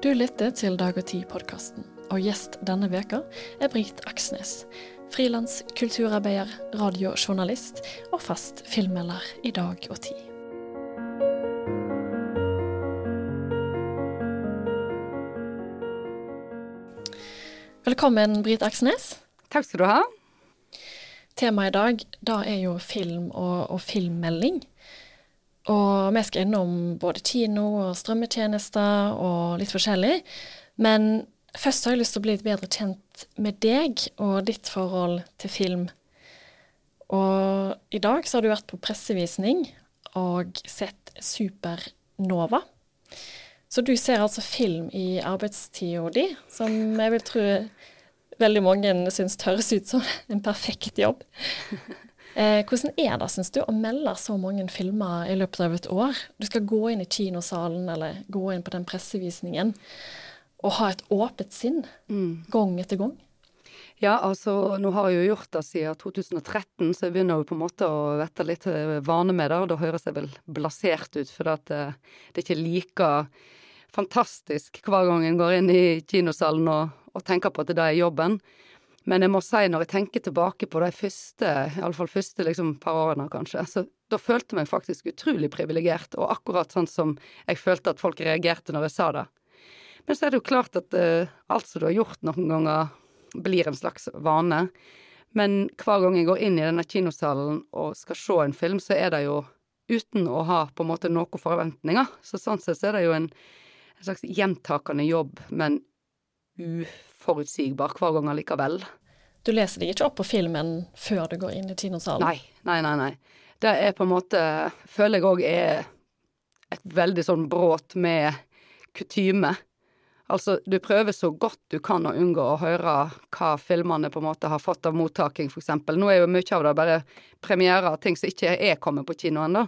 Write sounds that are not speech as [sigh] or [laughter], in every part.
Du lytter til Dag og Tid-podkasten, og gjest denne veka er Brit Aksnes. Frilans kulturarbeider, radiojournalist og fast filmmelder i Dag og Tid. Velkommen, Brit Aksnes. Takk skal du ha. Temaet i dag da er jo film og, og filmmelding. Og vi skal innom både kino og strømmetjenester og litt forskjellig. Men først har jeg lyst til å bli litt bedre kjent med deg og ditt forhold til film. Og i dag så har du vært på pressevisning og sett Supernova. Så du ser altså film i arbeidstida di, som jeg vil tro veldig mange syns høres ut som en perfekt jobb. [laughs] Eh, hvordan er det, syns du, å melde så mange filmer i løpet av et år? Du skal gå inn i kinosalen eller gå inn på den pressevisningen og ha et åpent sinn mm. gang etter gang. Ja, altså nå har jeg jo gjort det siden 2013, så jeg begynner jo på en måte å vette litt eh, vane med det. Og da høres jeg vel blasert ut, for at det, eh, det er ikke like fantastisk hver gang en går inn i kinosalen og, og tenker på at det er jobben. Men jeg må si, når jeg tenker tilbake på de første, iallfall første liksom, par årene, kanskje, så da følte jeg meg faktisk utrolig privilegert, og akkurat sånn som jeg følte at folk reagerte når jeg sa det. Men så er det jo klart at uh, alt som du har gjort noen ganger, blir en slags vane. Men hver gang jeg går inn i denne kinosalen og skal se en film, så er det jo uten å ha på en måte noen forventninger. Så sånn sett så er det jo en, en slags gjentakende jobb, men uforutsigbar hver gang allikevel. Du leser deg ikke opp på filmen før du går inn i kinosalen? Nei, nei, nei. nei. Det er på en måte, føler jeg òg er et veldig sånn brudd med kutyme. Altså, du prøver så godt du kan å unngå å høre hva filmene på en måte har fått av mottaking, f.eks. Nå er jo mye av det bare premierer, ting som ikke er kommet på kino ennå.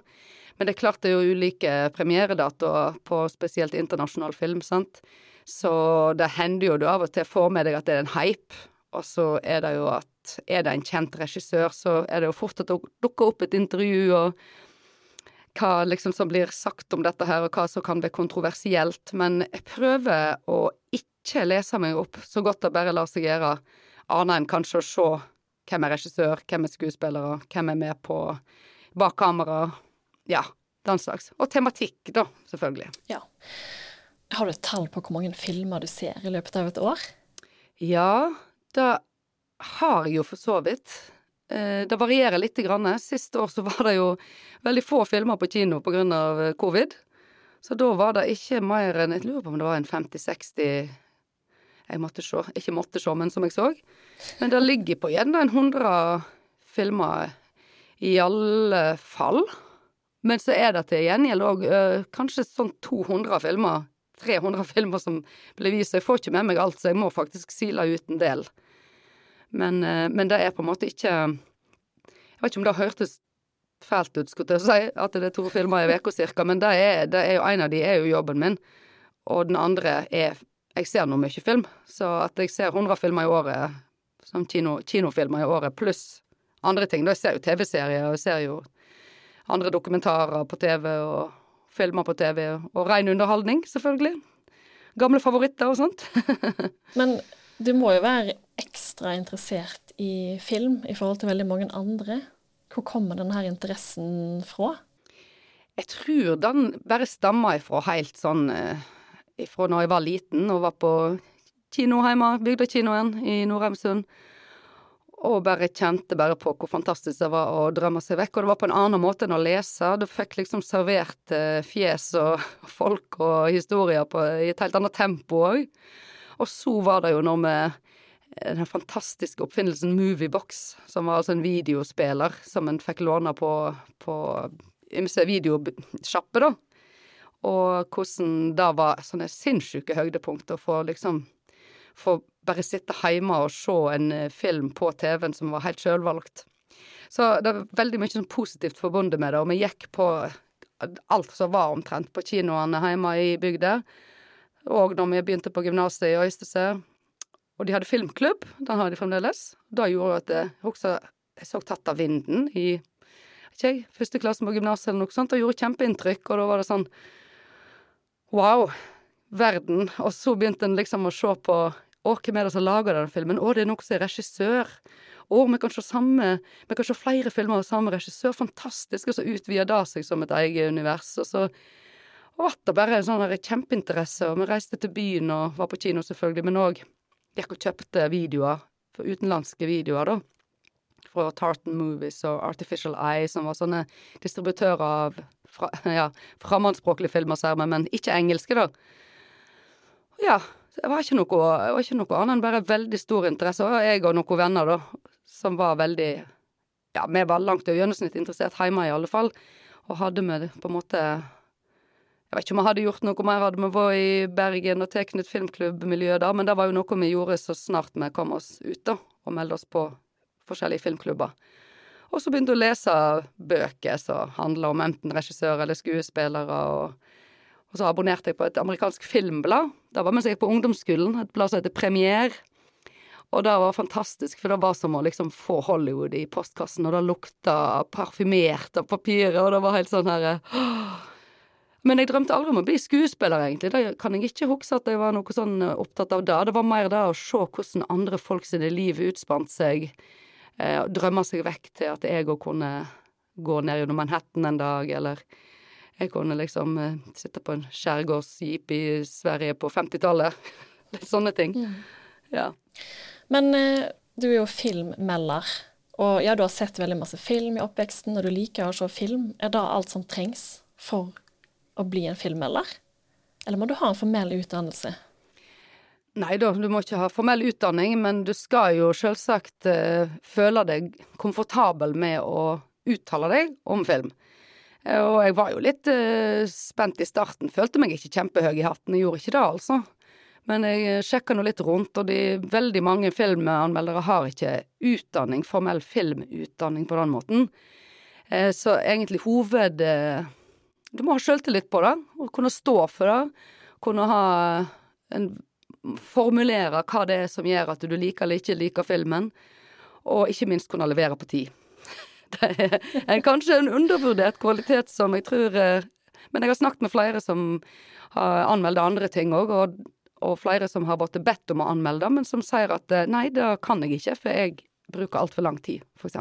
Men det er klart det er jo ulike premieredatoer på spesielt internasjonal film, sant. Så det hender jo du av og til får med deg at det er en hype, og så er det jo at er det en kjent regissør, så er det jo fort at det dukker opp et intervju, og hva liksom som blir sagt om dette her, og hva som kan bli kontroversielt. Men jeg prøver å ikke lese meg opp så godt det bare lar seg gjøre, annet enn kanskje å se hvem er regissør, hvem er skuespillere, hvem er med på bak kamera. Ja, den slags. Og tematikk, da, selvfølgelig. Ja. Har du et tall på hvor mange filmer du ser i løpet av et år? Ja, det har jeg jo for så vidt. Eh, det varierer lite grann. Sist år så var det jo veldig få filmer på kino pga. Eh, covid. Så da var det ikke mer enn Jeg lurer på om det var en 50-60 jeg måtte se. Ikke måtte se, men som jeg så. Men det ligger på gjerne en 100 filmer i alle fall. Men så er det til gjengjeld òg øh, kanskje sånn 200 filmer 300 [laughs] filmer som blir vist, så jeg får ikke med meg alt, så jeg må faktisk sile ut en del. Men, eh, men det er på en måte ikke Jeg vet ikke om det hørtes fælt ut, skulle jeg si, at det er to filmer i uka cirka, men det er, det er jo en av de er jo jobben min, og den andre er Jeg ser nå mye film, så at jeg ser 100 filmer i året, som kino, kinofilmer i året, pluss andre ting. Da jeg ser jo TV-serier, og jeg ser jo andre dokumentarer på TV og filmer på TV, og ren underholdning, selvfølgelig. Gamle favoritter og sånt. [laughs] Men du må jo være ekstra interessert i film i forhold til veldig mange andre. Hvor kommer denne interessen fra? Jeg tror den bare stammer ifra helt sånn eh, ifra når jeg var liten og var på kino hjemme, bygdekinoen i Nordheimsund og bare kjente bare på hvor fantastisk det var å drømme seg vekk. Og det var på en annen måte enn å lese. Du fikk liksom servert eh, fjes og [laughs] folk og historier på, i et helt annet tempo òg. Og så var det jo noe med eh, den fantastiske oppfinnelsen Moviebox, som var altså en videospiller som en fikk låne på, på ymse videosjapper, da. Og hvordan det var sånne sinnssyke høydepunkt å få liksom få bare sitte hjemme og se en eh, film på TV-en som var helt sjølvalgt. Så det var veldig mye sånn positivt forbundet med det, og vi gikk på alt som var omtrent på kinoene hjemme i bygda. Og når vi begynte på gymnaset i Øystese, og de hadde filmklubb, den har de fremdeles. Det gjorde at jeg også jeg så Tatt av vinden i ikke jeg, første klasse på gymnaset eller noe sånt, og gjorde kjempeinntrykk, og da var det sånn Wow, verden, og så begynte en liksom å se på å, hvem er det som lager denne filmen? Å, det er noen som er regissør. Å, vi kan se samme Vi kan se flere filmer av samme regissør. Fantastisk. Og så utvider det seg som et eget univers. Og så ble det bare en sånn kjempeinteresse, og vi reiste til byen og var på kino, selvfølgelig, men òg gikk og kjøpte videoer, for utenlandske videoer, da. Fra Tartan Movies og Artificial Eye, som var sånne distributører av fra, [laughs] ja, fremmedspråklige filmer, ser vi, men ikke engelske, da. Ja, det var ikke noe, var ikke noe annet enn bare veldig stor interesse. Og jeg og noen venner, da, som var veldig Ja, vi var langt over gjennomsnitt interessert hjemme, i alle fall. Og hadde vi på en måte Jeg vet ikke om vi hadde gjort noe mer, hadde vi vært i Bergen og tilknyttet filmklubbmiljøet da, men det var jo noe vi gjorde så snart vi kom oss ut, da, og meldte oss på forskjellige filmklubber. Og så begynte jeg å lese bøker som handler om enten regissører eller skuespillere, og og så abonnerte jeg på et amerikansk filmblad. Da var vi sikkert på ungdomsskolen, et blad som heter Premier. Og det var fantastisk, for det var som å liksom få Hollywood i postkassen, og det lukta parfymert av papiret, og det var helt sånn her Men jeg drømte aldri om å bli skuespiller, egentlig. Det kan jeg ikke huske at jeg var noe sånn opptatt av det. Det var mer det å se hvordan andre folk sine liv utspant seg, eh, drømme seg vekk til at jeg òg kunne gå ned gjennom Manhattan en dag, eller jeg kunne liksom uh, sitte på en skjærgårdsjeep i Sverige på 50-tallet. Litt [laughs] sånne ting. Mm. Ja. Men uh, du er jo filmmelder, og ja, du har sett veldig masse film i oppveksten, og du liker å se film. Er det alt som trengs for å bli en filmmelder? Eller må du ha en formell utdannelse? Nei da, du må ikke ha formell utdanning, men du skal jo selvsagt uh, føle deg komfortabel med å uttale deg om film. Og jeg var jo litt uh, spent i starten. Følte meg ikke kjempehøy i hatten. Jeg gjorde ikke det, altså. Men jeg eh, sjekka nå litt rundt, og de veldig mange filmanmeldere har ikke utdanning, formell filmutdanning på den måten. Eh, så egentlig hoved eh, Du må ha sjøltillit på det, og kunne stå for det. Kunne ha en Formulere hva det er som gjør at du liker eller ikke liker filmen. Og ikke minst kunne levere på tid. [laughs] Er kanskje en undervurdert kvalitet som jeg tror eh, Men jeg har snakket med flere som har anmeldt andre ting òg, og, og, flere som har blitt bedt om å anmelde, men som sier at eh, nei, det kan jeg ikke, for jeg bruker altfor lang tid, f.eks.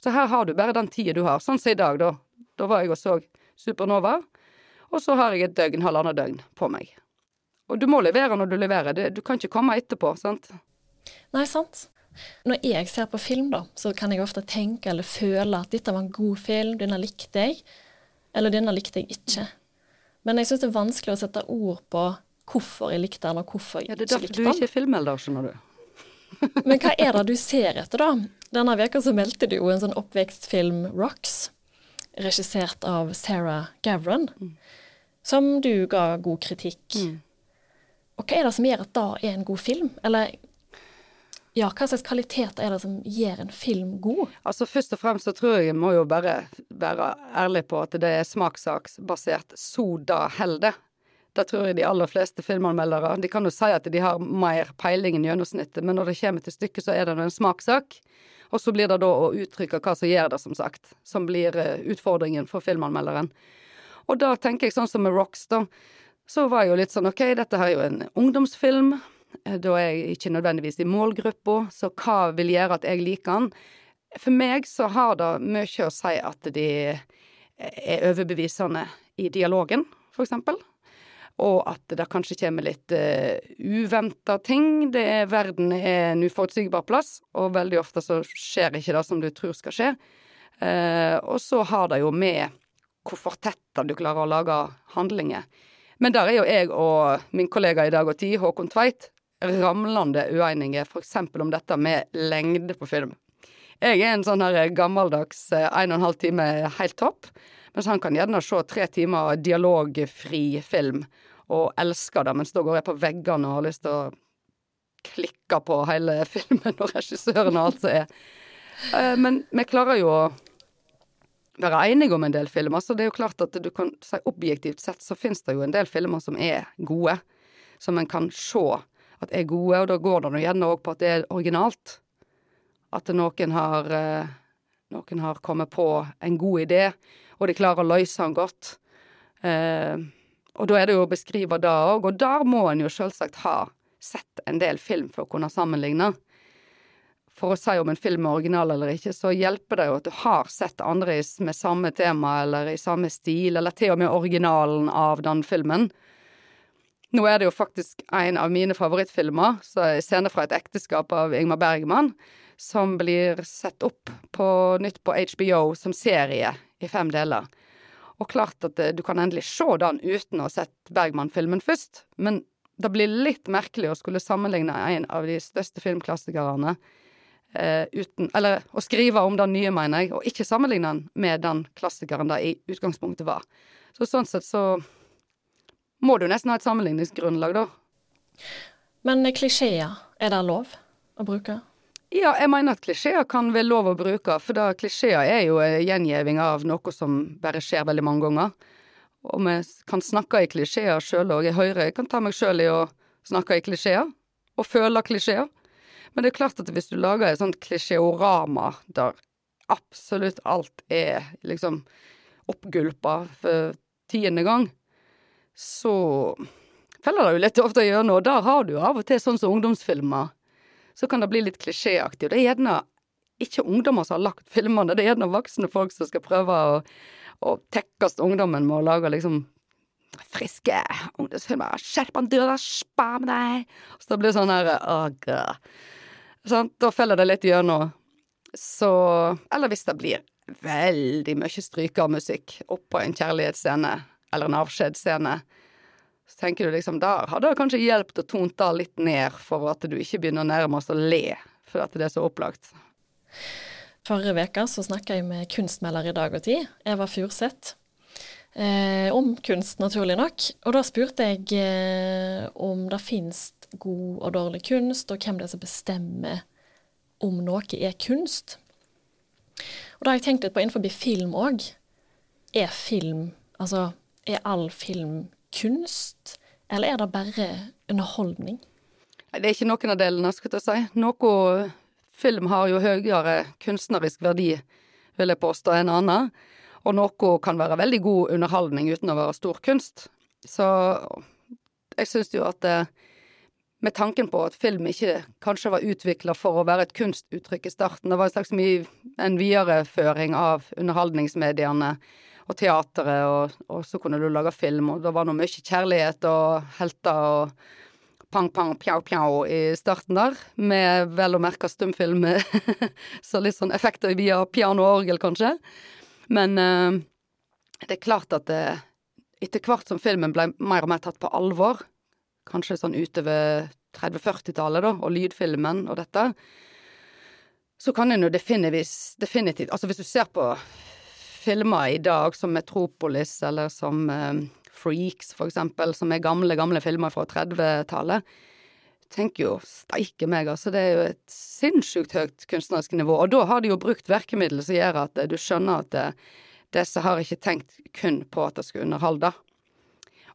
Så her har du bare den tida du har. Sånn som i dag, da. Da var jeg og så Supernova, og så har jeg et døgn, halvannet døgn på meg. Og du må levere når du leverer. Du kan ikke komme etterpå, sant? Nei, sant. Når jeg ser på film, da, så kan jeg ofte tenke eller føle at dette var en god film, denne likte jeg, eller denne likte jeg ikke. Men jeg syns det er vanskelig å sette ord på hvorfor jeg likte den, og hvorfor jeg ikke likte den. Ja, det er derfor du ikke er filmelder, skjønner du. [laughs] Men hva er det du ser etter, da? Denne veka så meldte du jo en sånn oppvekstfilm, 'Rocks', regissert av Sarah Gavron, mm. som du ga god kritikk. Mm. Og hva er det som gjør at det er en god film? Eller ja, hva slags kvaliteter er det som gjør en film god? Altså Først og fremst så tror jeg jeg må jo bare være ærlig på at det er smakssaksbasert. Så da holder det. Det tror jeg de aller fleste filmanmeldere De kan jo si at de har mer peiling enn gjennomsnittet, men når det kommer til stykket, så er det en smakssak. Og så blir det da å uttrykke hva som gjør det, som sagt, som blir eh, utfordringen for filmanmelderen. Og da tenker jeg sånn som med Rocks, da. Så var jeg jo litt sånn OK, dette her er jo en ungdomsfilm. Eh, da er jeg ikke nødvendigvis i målgruppa, så hva vil gjøre at jeg liker den? For meg så har det mye å si at de er overbevisende i dialogen, for eksempel. Og at det kanskje kommer litt uh, uventa ting. Det er, verden er en uforutsigbar plass, og veldig ofte så skjer ikke det som du tror skal skje. Uh, og så har det jo med hvor fortetta du klarer å lage handlinger. Men der er jo jeg og min kollega i Dag og Tid, Håkon Tveit, ramlende uenige, f.eks. om dette med lengde på film. Jeg er en sånn her gammeldags eh, en og en halv time helt topp, mens han kan gjerne se tre timer dialogfri film og elsker det, mens da går jeg på veggene og har lyst til å klikke på hele [laughs] filmen og regissøren og alt som er. Eh, men vi klarer jo å være enige om en del filmer, så det er jo klart at du kan si objektivt sett så finnes det jo en del filmer som er gode, som en kan se at er gode, og da går det gjerne òg på at det er originalt. At noen har, eh, noen har kommet på en god idé, og de klarer å løse den godt. Eh, og da er det jo å beskrive det òg, og der må en jo selvsagt ha sett en del film for å kunne sammenligne. For å si om en film er original eller ikke, så hjelper det jo at du har sett andre med samme tema eller i samme stil, eller til og med originalen av den filmen. Nå er det jo faktisk en av mine favorittfilmer, så scene fra et ekteskap av Ingmar Bergman, som blir sett opp på nytt på HBO som serie i fem deler. Og klart at eh, du kan endelig se den uten å ha sett Bergman-filmen først, men det blir litt merkelig å skulle sammenligne en av de største filmklassikerne eh, uten Eller å skrive om den nye, mener jeg, og ikke sammenligne den med den klassikeren det i utgangspunktet var. Så sånn sett så må du nesten ha et sammenligningsgrunnlag, da. Men klisjeer, er det lov å bruke? Ja, jeg mener at klisjeer kan være lov å bruke, for da klisjeer er jo gjengjeving av noe som bare skjer veldig mange ganger. Og vi kan snakke i klisjeer sjøl òg. Jeg hører jeg kan ta meg sjøl i å snakke i klisjeer, og føle klisjeer. Men det er klart at hvis du lager et sånt klisjeorama der absolutt alt er liksom oppgulpa for tiende gang, så feller det jo litt ofte gjennom, og der har du jo av og til sånn som ungdomsfilmer så kan det bli litt klisjéaktig. Og det er gjerne ikke ungdommer som har lagt filmene, det er gjerne voksne folk som skal prøve å, å tekkes ungdommen med å lage liksom friske ungdomsfilmer. 'Skjerp deg, døra, med deg!' Så det blir sånn her åh, sånn, Da feller det litt gjennom. Så Eller hvis det blir veldig mye strykermusikk oppå en kjærlighetsscene eller en avskjedsscene så tenker du liksom der hadde det kanskje hjulpet å tone det litt ned for at du ikke begynner nærmest å le for at det er så opplagt. Forrige uke så snakka jeg med kunstmelder i Dag og Tid, Eva Furseth, eh, om kunst, naturlig nok. Og da spurte jeg eh, om det finnes god og dårlig kunst, og hvem det er som bestemmer om noe er kunst. Og da har jeg tenkt litt på innenfor film òg. Er film, altså er all film kunst, eller er det bare underholdning? Det er ikke noen av delene, skulle jeg si. Noe film har jo høyere kunstnerisk verdi, vil jeg påstå, enn annen. Og noe kan være veldig god underholdning uten å være stor kunst. Så jeg syns jo at eh, med tanken på at film ikke kanskje var utvikla for å være et kunstuttrykk i starten, det var en slags en videreføring av underholdningsmediene og teateret, og, og, så kunne du lage film, og det var nå mye kjærlighet og helter og pang, pang, pjau, pjau i starten der, med vel å merke stumfilm, [laughs] så litt sånn effekter via piano og orgel, kanskje. Men uh, det er klart at det, etter hvert som filmen ble mer og mer tatt på alvor, kanskje sånn utover 30-40-tallet, da, og lydfilmen og dette, så kan en jo definitivt Altså, hvis du ser på filmer i dag som Metropolis eller som eh, Freaks, for eksempel, som er gamle, gamle filmer fra 30-tallet. Tenker jo steike meg, altså. Det er jo et sinnssykt høyt kunstnerisk nivå. Og da har de jo brukt virkemidler som gjør at du skjønner at det, disse har ikke tenkt kun på at det skal underholde.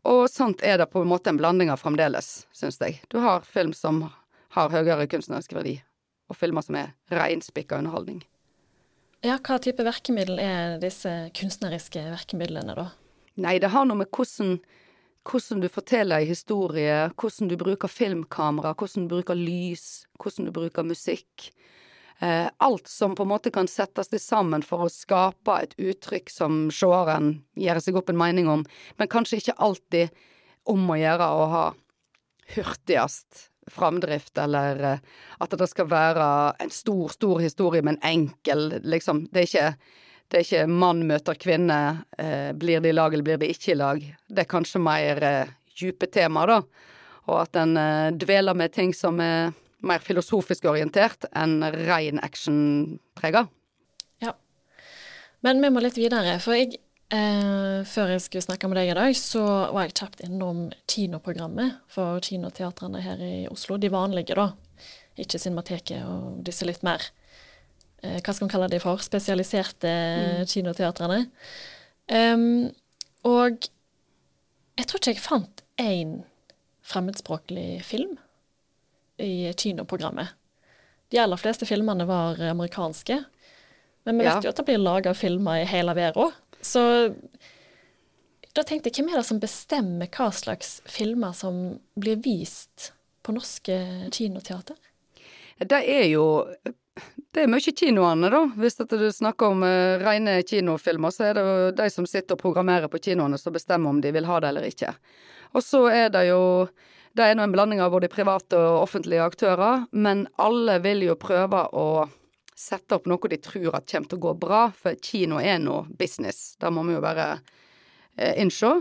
Og sånt er det på en måte en blanding av fremdeles, syns jeg. Du har film som har høyere kunstnerisk verdi, og filmer som er reinspikka underholdning. Ja, hva type verkemiddel er disse kunstneriske virkemidlene, da? Nei, det har noe med hvordan, hvordan du forteller en historie, hvordan du bruker filmkamera, hvordan du bruker lys, hvordan du bruker musikk. Eh, alt som på en måte kan settes til sammen for å skape et uttrykk som seeren gjør seg opp en mening om, men kanskje ikke alltid om å gjøre å ha hurtigst framdrift, eller eh, at det skal være en stor, stor historie, men enkel, liksom. Det er ikke, det er ikke mann møter kvinne, eh, blir de i lag eller blir de ikke i lag. Det er kanskje mer eh, dype tema, da. Og at en eh, dveler med ting som er mer filosofisk orientert enn rein action-prega. Ja. Men vi må litt videre, for jeg Eh, før jeg skulle snakke med deg i dag, så var jeg kjapt innom kinoprogrammet for kinoteatrene her i Oslo. De vanlige, da. Ikke Cinemateket og disse litt mer eh, Hva skal man kalle de for? Spesialiserte mm. kinoteatrene. Um, og jeg tror ikke jeg fant én fremmedspråklig film i kinoprogrammet. De aller fleste filmene var amerikanske. Men vi vet ja. jo at det blir laga filmer i hele verden. Så da tenkte jeg, hvem er det som bestemmer hva slags filmer som blir vist på norske kinoteater? Det er jo det er mye kinoene, da. Hvis du snakker om uh, rene kinofilmer, så er det jo de som sitter og programmerer på kinoene som bestemmer om de vil ha det eller ikke. Og så er det jo Det er nå en blanding av både private og offentlige aktører, men alle vil jo prøve å sette opp noe de tror at kommer til å gå bra, for kino er nå business. Det må vi jo bare eh, innse.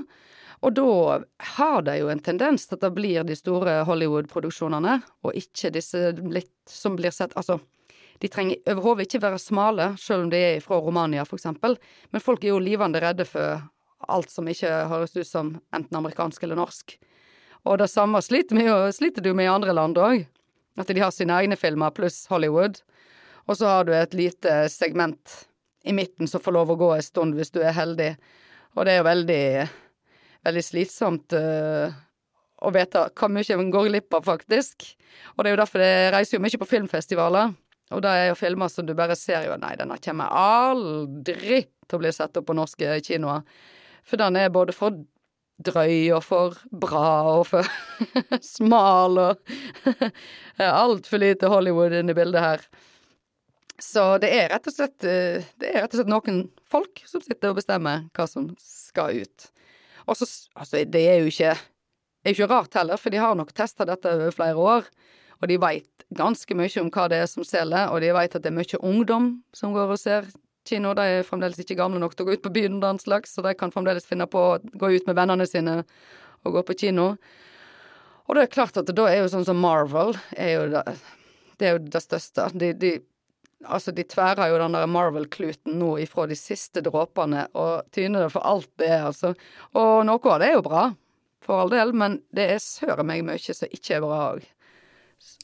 Og da har det jo en tendens til at det blir de store Hollywood-produksjonene, og ikke disse litt som blir sett Altså, de trenger overhodet ikke være smale, selv om de er fra Romania, for eksempel, men folk er jo livende redde for alt som ikke høres ut som enten amerikansk eller norsk. Og det samme sliter, vi jo, sliter du med i andre land òg. At de har sine egne filmer pluss Hollywood. Og så har du et lite segment i midten som får lov å gå en stund hvis du er heldig. Og det er jo veldig veldig slitsomt uh, å vite hva mye en går glipp av, faktisk. Og det er jo derfor det reiser jo mye på filmfestivaler. Og det er jo filmer som du bare ser jo Nei, denne kommer aldri til å bli sett opp på norske kinoer. For den er både for drøy og for bra og for [laughs] smal og [laughs] Altfor lite Hollywood inne i bildet her. Så det er rett og slett eh, Det er rett og slett noen folk som sitter og bestemmer hva som skal ut. Og så Altså, det er jo ikke, er ikke rart heller, for de har nok testa dette over flere år. Og de veit ganske mye om hva det er som selger, og de veit at det er mye ungdom som går og ser kino. De er fremdeles ikke gamle nok til å gå ut på byen og den slags, så de kan fremdeles finne på å gå ut med vennene sine og gå på kino. Og det er klart at da er jo sånn som Marvel er jo det, det er jo det største. De, de Altså, de tverrer jo den der Marvel-kluten nå ifra de siste dråpene og tyner det for alt det er, altså. Og noe av det er jo bra, for all del, men det er søren meg mye som ikke er bra òg.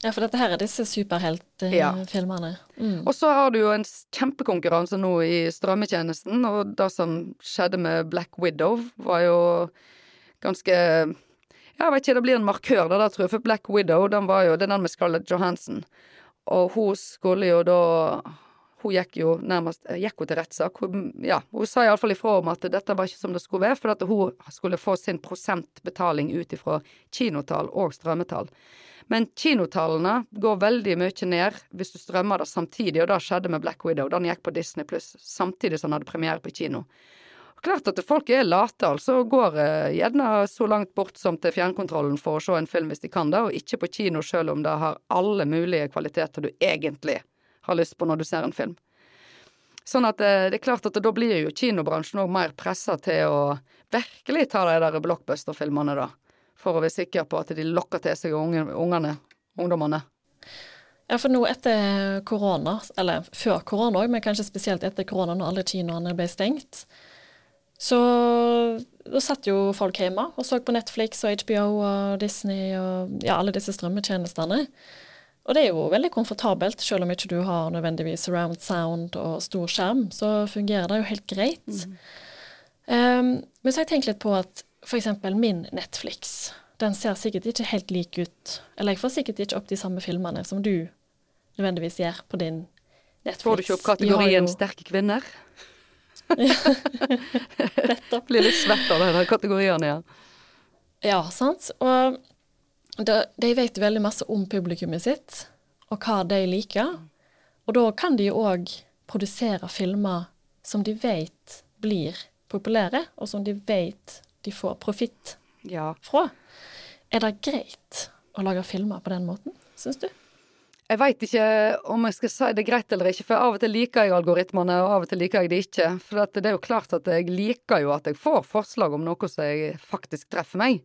Ja, for dette her er disse superheltfilmene. Ja. Mm. Og så har du jo en kjempekonkurranse nå i strømmetjenesten, og det som skjedde med Black Widow, var jo ganske ja, Jeg vet ikke, det blir en markør, det der, tror jeg, for Black Widow, den var jo, det er den med Scarlett Johansson. Og hun skulle jo da Hun gikk jo nærmest Gikk hun til rettssak? Ja, hun sa iallfall ifra om at dette var ikke som det skulle være, for at hun skulle få sin prosentbetaling ut ifra kinotall og strømmetall. Men kinotallene går veldig mye ned hvis du strømmer det samtidig, og det skjedde med Black Widow. Den gikk på Disney pluss samtidig som den hadde premiere på kino. Klart at folk er late, altså. og Går eh, gjerne så langt bort som til fjernkontrollen for å se en film hvis de kan det, og ikke på kino selv om det har alle mulige kvaliteter du egentlig har lyst på når du ser en film. Sånn at eh, det er klart at da blir jo kinobransjen òg mer pressa til å virkelig ta de der blockbuster-filmene, da. For å være sikker på at de lokker til seg ungene, ungdommene. Ja, for nå etter korona, eller før korona òg, men kanskje spesielt etter korona når alle kinoene ble stengt, så da satt jo folk hjemme og så på Netflix og HBO og Disney og ja, alle disse strømmetjenestene. Og det er jo veldig komfortabelt, selv om ikke du har nødvendigvis surround sound og stor skjerm, så fungerer det jo helt greit. Mm. Um, men så har jeg tenkt litt på at f.eks. min Netflix, den ser sikkert ikke helt lik ut. Eller jeg får sikkert ikke opp de samme filmene som du nødvendigvis gjør på din Netflix. Får du ikke opp kategorien jo... sterke kvinner? [laughs] Nettopp. Blir litt svett av de kategoriene, ja. Ja, sant. Og de, de vet veldig masse om publikummet sitt, og hva de liker. Og da kan de jo òg produsere filmer som de vet blir populære, og som de vet de får profitt ja. fra. Er det greit å lage filmer på den måten, syns du? Jeg veit ikke om jeg skal si det greit eller ikke, for av og til liker jeg algoritmene, og av og til liker jeg det ikke. For det er jo klart at jeg liker jo at jeg får forslag om noe som jeg faktisk treffer meg.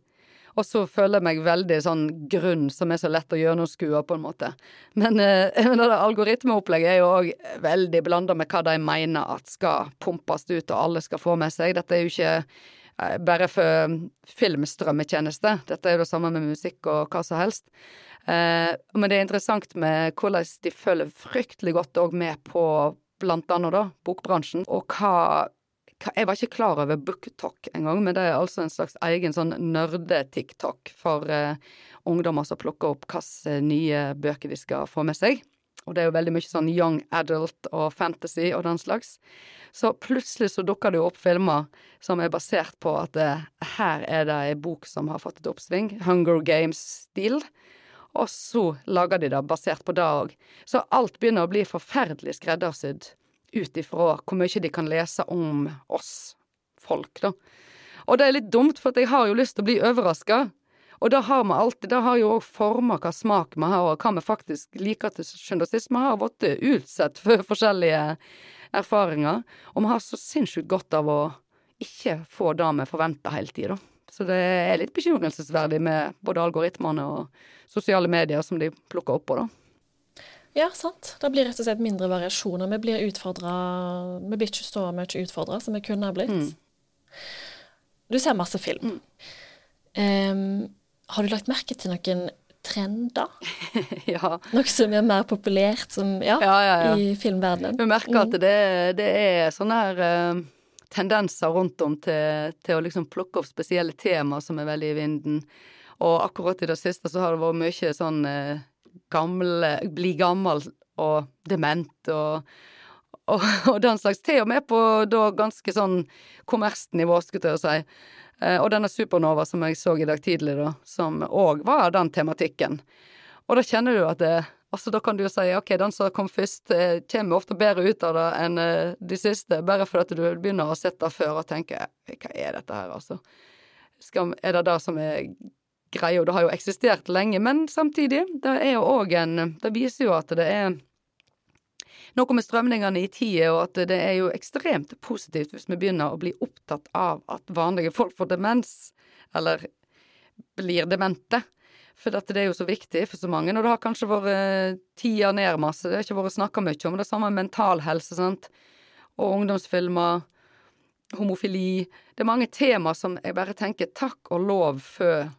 Og så føler jeg meg veldig sånn grunn som er så lett å gjennomskue, på en måte. Men eh, [laughs] det algoritmeopplegget er jo òg veldig blanda med hva de mener at skal pumpes ut og alle skal få med seg. Dette er jo ikke bare for filmstrømmetjeneste. Dette er jo det samme med musikk og hva som helst. Eh, men det er interessant med hvordan de følger fryktelig godt òg med på blant annet da, bokbransjen, og hva, Jeg var ikke klar over BookTok engang, men det er altså en slags egen sånn nerde-TikTok for eh, ungdommer som plukker opp hvilke nye bøker de skal få med seg. Og det er jo veldig mye sånn young adult og fantasy og den slags. Så plutselig så dukker det jo opp filmer som er basert på at det, her er det ei bok som har fått et oppsving, Hunger Games-stil, og så lager de det basert på det òg. Så alt begynner å bli forferdelig skreddersydd ut ifra hvor mye de kan lese om oss folk, da. Og det er litt dumt, for jeg har jo lyst til å bli overraska. Og det har vi alltid. Det har jo òg forma hva smak vi har, og hva vi faktisk liker til sjuende og sist. Vi har blitt utsatt [laughs] for forskjellige erfaringer, og vi har så sinnssykt godt av å ikke få det vi forventer hele tida. Så det er litt bekymringsverdig med både algoritmene og sosiale medier som de plukker opp på, da. Ja, sant. Det blir rett og slett mindre variasjoner. Vi blir utfordra Vi blir ikke så mye utfordra som vi kunne ha blitt. Mm. Du ser masse film. Mm. Um, har du lagt merke til noen trender? [laughs] ja. Noe som er mer populært som, ja, ja, i filmverdenen? Du merker at mm. det, det er sånne her uh, tendenser rundt om til, til, å liksom plukke opp spesielle temaer som er veldig i vinden. Og akkurat i det siste så har det vært mye sånn uh, gamle Bli gammel og dement og, og, [laughs] og den slags. Til og med på da ganske sånn kommersnivå, skulle jeg si. Uh, og denne Supernova som jeg så i dag tidlig, da, som òg var den tematikken. Og da kjenner du at det Altså, da kan du jo si ok, den som kom først, eh, kommer ofte bedre ut av det enn eh, de siste, bare fordi du begynner å det før og tenke hva er dette her, altså. Skal, er det det som er greia? Det har jo eksistert lenge, men samtidig, det er jo òg en Det viser jo at det er noe med strømningene i tida, og at det er jo ekstremt positivt hvis vi begynner å bli opptatt av at vanlige folk får demens, eller blir demente. For dette, det er jo så viktig for så mange, og det har kanskje vært eh, tida ned masse. Det har ikke vært snakka mye om. Det samme mental helse, sant. Og ungdomsfilmer. Homofili. Det er mange tema som jeg bare tenker takk og lov før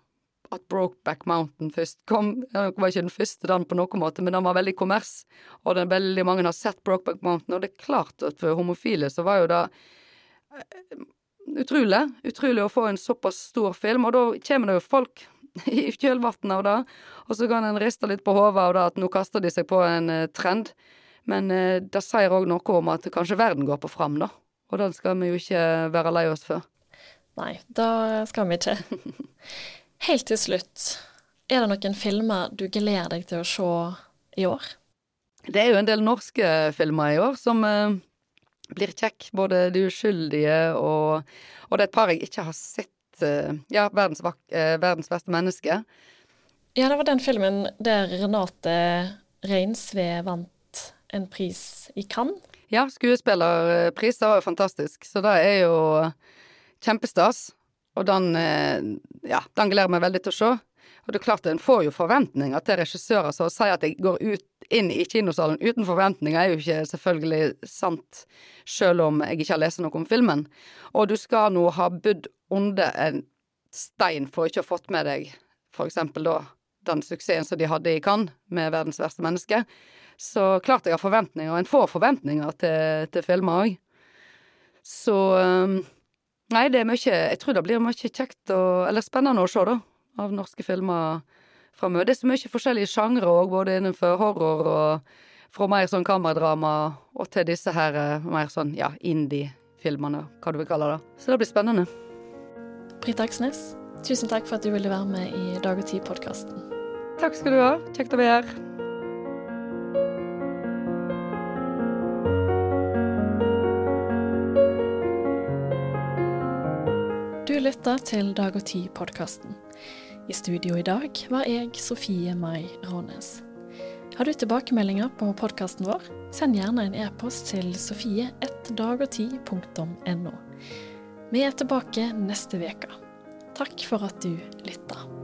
at Brokeback Mountain først kom. Det var ikke den første den på noen måte, men den var veldig kommers. Og er veldig mange har sett Brokeback Mountain, og det er klart at for homofile så var jo det eh, utrolig. Utrolig å få en såpass stor film, og da kommer det jo folk i kjølvannet av det. Og så kan en riste litt på hodet av det at nå kaster de seg på en uh, trend. Men uh, det sier òg noe om at kanskje verden går på fram, da. Og den skal vi jo ikke være lei oss for. Nei, da skal vi ikke. [laughs] Helt til slutt, er det noen filmer du gleder deg til å se i år? Det er jo en del norske filmer i år som uh, blir kjekk. Både De uskyldige og, og det er et par jeg ikke har sett Uh, ja, verdens, uh, verdens beste menneske. Ja, det var den filmen der Renate Reinsve vant en pris i Cannes. Ja, skuespillerpris. Det var jo fantastisk. Så det er jo kjempestas. Og den, eh, ja, den gleder jeg meg veldig til å se. Og det er klart en får jo forventninger til regissører, så å si at jeg går ut, inn i kinosalen uten forventninger, er jo ikke selvfølgelig sant, selv om jeg ikke har lest noe om filmen. Og du skal nå ha bodd under en stein for ikke å ha fått med deg for eksempel da den suksessen som de hadde i Cannes med 'Verdens verste menneske'. Så klart jeg har forventninger, og en får forventninger til, til filmer òg. Så um, Nei, det er mye Jeg tror det blir mye kjekt og Eller spennende å se, da, av norske filmer framover. Det er så mye forskjellige sjangre òg, både innenfor horror og fra mer sånn kameradrama og til disse her eh, mer sånn ja, indie-filmene, hva du vil kalle det. Så det blir spennende. Britt Aksnes, tusen takk for at du ville være med i Dag og Tid-podkasten. Takk skal du ha. Kjekt å være her. Lytta til Dag og Tid-podkasten. I studio i dag var jeg Sofie Mai Rånes. Har du tilbakemeldinger på podkasten vår, send gjerne en e-post til sofie1dagogti.no. Vi er tilbake neste uke. Takk for at du lytta.